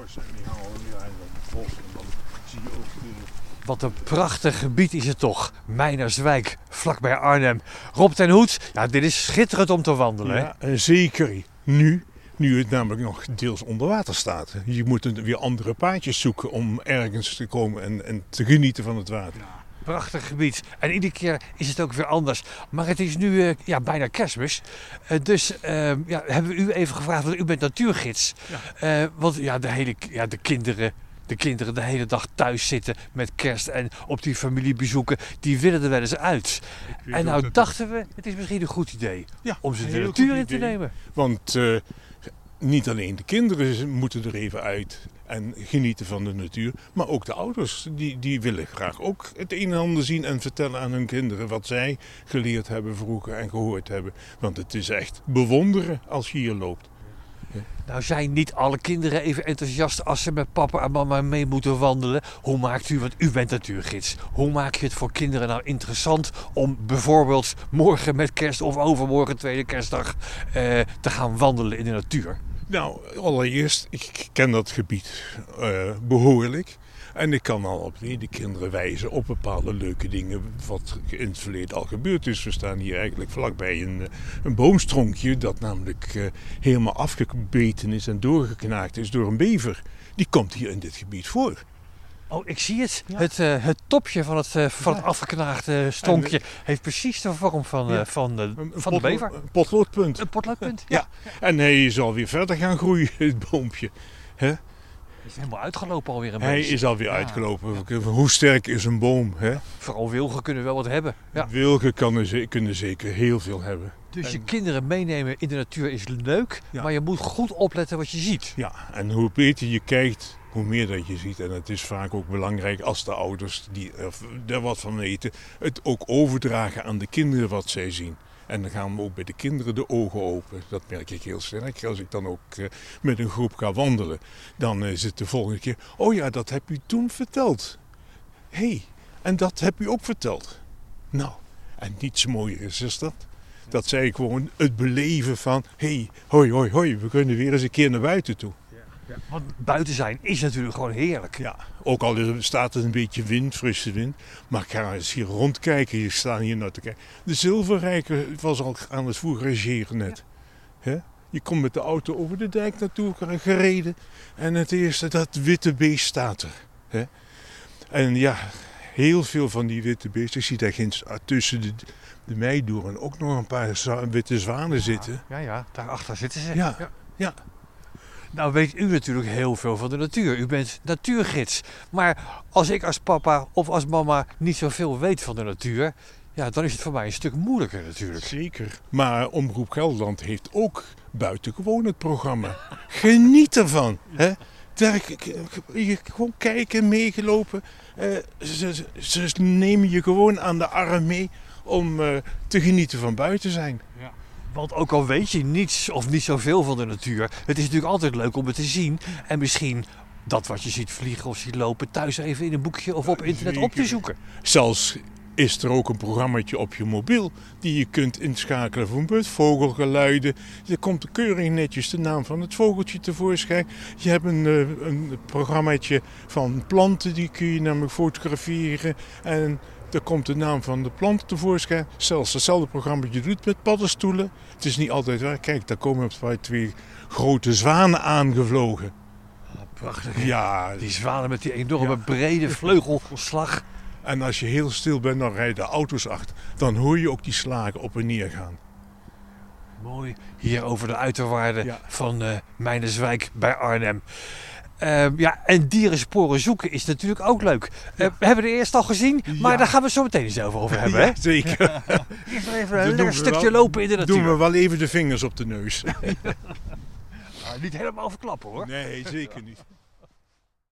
en die halen we ja, en dan bos. En dan zie je ook de, Wat een prachtig gebied is het toch. Meinerswijk, vlakbij Arnhem. Rob ten Hoed, ja, dit is schitterend om te wandelen. hè? Ja, zeker nu, nu het namelijk nog deels onder water staat. Je moet een- weer andere paadjes zoeken om ergens te komen en, en te genieten van het water. Prachtig gebied. En iedere keer is het ook weer anders. Maar het is nu eh, ja, bijna kerstmis. Eh, dus eh, ja, hebben we u even gevraagd, want u bent natuurgids. Want ja, de, hele, ja, de kinderen... De kinderen de hele dag thuis zitten met kerst en op die familiebezoeken, die willen er wel eens uit. En nou dachten we, het is misschien een goed idee Ja, om ze de natuur in te nemen. Want niet alleen de kinderen moeten er even uit en genieten van de natuur, maar ook de ouders. Die, die willen graag ook het een en ander zien en vertellen aan hun kinderen wat zij geleerd hebben vroeger en gehoord hebben. Want het is echt bewonderen als je hier loopt. Nou zijn niet alle kinderen even enthousiast als ze met papa en mama mee moeten wandelen. Hoe maakt u, want u bent natuurgids, hoe maak je het voor kinderen nou interessant om bijvoorbeeld morgen met kerst of overmorgen tweede kerstdag eh, te gaan wandelen in de natuur? Nou, allereerst, ik ken dat gebied eh, behoorlijk. En ik kan al op de kinderen wijzen op bepaalde leuke dingen wat in het verleden al gebeurd is. We staan hier eigenlijk vlakbij een, eh, een boomstronkje dat namelijk eh, helemaal afgebeten is en doorgeknaakt is door een bever. Die komt hier in dit gebied voor. Oh, ik zie het. Het, eh, het topje van het, van het afgeknaagde stonkje heeft precies de vorm van, eh, Ja. van, de, Een- een van de bever. Een potloodpunt. Een potloodpunt. Ja. En hij zal weer verder gaan groeien, het boompje. Is helemaal uitgelopen alweer een Hij beetje. is alweer Ja. uitgelopen. Hoe sterk is een boom? Hè? Vooral wilgen kunnen wel wat hebben. Ja. Wilgen kan ze- kunnen zeker heel veel hebben. Dus je En- kinderen meenemen in de natuur is leuk, Ja. maar je moet goed opletten wat je ziet. Ja, en hoe beter je kijkt, hoe meer dat je ziet. En het is vaak ook belangrijk als de ouders die er wat van weten, het ook overdragen aan de kinderen wat zij zien. En dan gaan we ook bij de kinderen de ogen open. Dat merk ik heel sterk. Als ik dan ook eh, met een groep ga wandelen, dan is het de volgende keer: Oh ja, dat heb u toen verteld. Hé, hey, en dat heb u ook verteld. Nou, en niets mooier is dus dat. Dat zij gewoon het beleven van: hé, hey, hoi, hoi, hoi, we kunnen weer eens een keer naar buiten toe. Want buiten zijn is natuurlijk gewoon heerlijk. Ja, ook al staat er een beetje wind, frisse wind. Maar ga eens hier rondkijken. Je staat hier naar te kijken. De zilverrijker was al aan het fourageren net. Je komt met de auto over de dijk naartoe gereden. En het eerste, dat witte beest staat er. En ja, heel veel van die witte beesten. Ik zie daar ginds tussen de, de meidoorn ook nog een paar witte zwanen zitten. Ja, ja, daarachter zitten ze. Ja, ja. Nou weet u natuurlijk heel veel van de natuur. U bent natuurgids. Maar als ik als papa of als mama niet zoveel weet van de natuur, ja, dan is het voor mij een stuk moeilijker natuurlijk. Zeker. Maar Omroep Gelderland heeft ook buitengewoon het programma. Geniet ervan. Hè? Daar, gewoon kijken, meegelopen. Eh, ze, ze- ze nemen je gewoon aan de arm mee om eh, te genieten van buiten zijn. Want ook al weet je niets of niet zoveel van de natuur, het is natuurlijk altijd leuk om het te zien. En misschien dat wat je ziet vliegen of ziet lopen thuis even in een boekje of op internet op te zoeken. Zelfs is er ook een programmaatje op je mobiel die je kunt inschakelen voor vogelgeluiden. Er komt keurig netjes de naam van het vogeltje tevoorschijn. Je hebt een, eh, een programmaatje van planten, die kun je namelijk fotograferen. En er komt de naam van de plant tevoorschijn. Zelfs hetzelfde programmaatje doet met paddenstoelen. Het is niet altijd waar. Kijk, daar komen op twee grote zwanen aangevlogen. Prachtig. Ja, Die zwanen met die enorme Ja. brede vleugelslag. En als je heel stil bent, dan rijden auto's achter. Dan hoor je ook die slagen op en neer gaan. Mooi. Hier over de uiterwaarden Ja. van Meinerswijk bij Arnhem. Ehm, ja, en dierensporen zoeken is natuurlijk ook leuk. Eh, we hebben de eerst al gezien, maar Ja. daar gaan we het zo meteen zelf over hebben. Hè? Zeker. Eerst nog even een lekker we stukje wel. lopen in de natuur. Doen we wel even de vingers op de neus. Ah, niet helemaal verklappen hoor. Nee, zeker niet.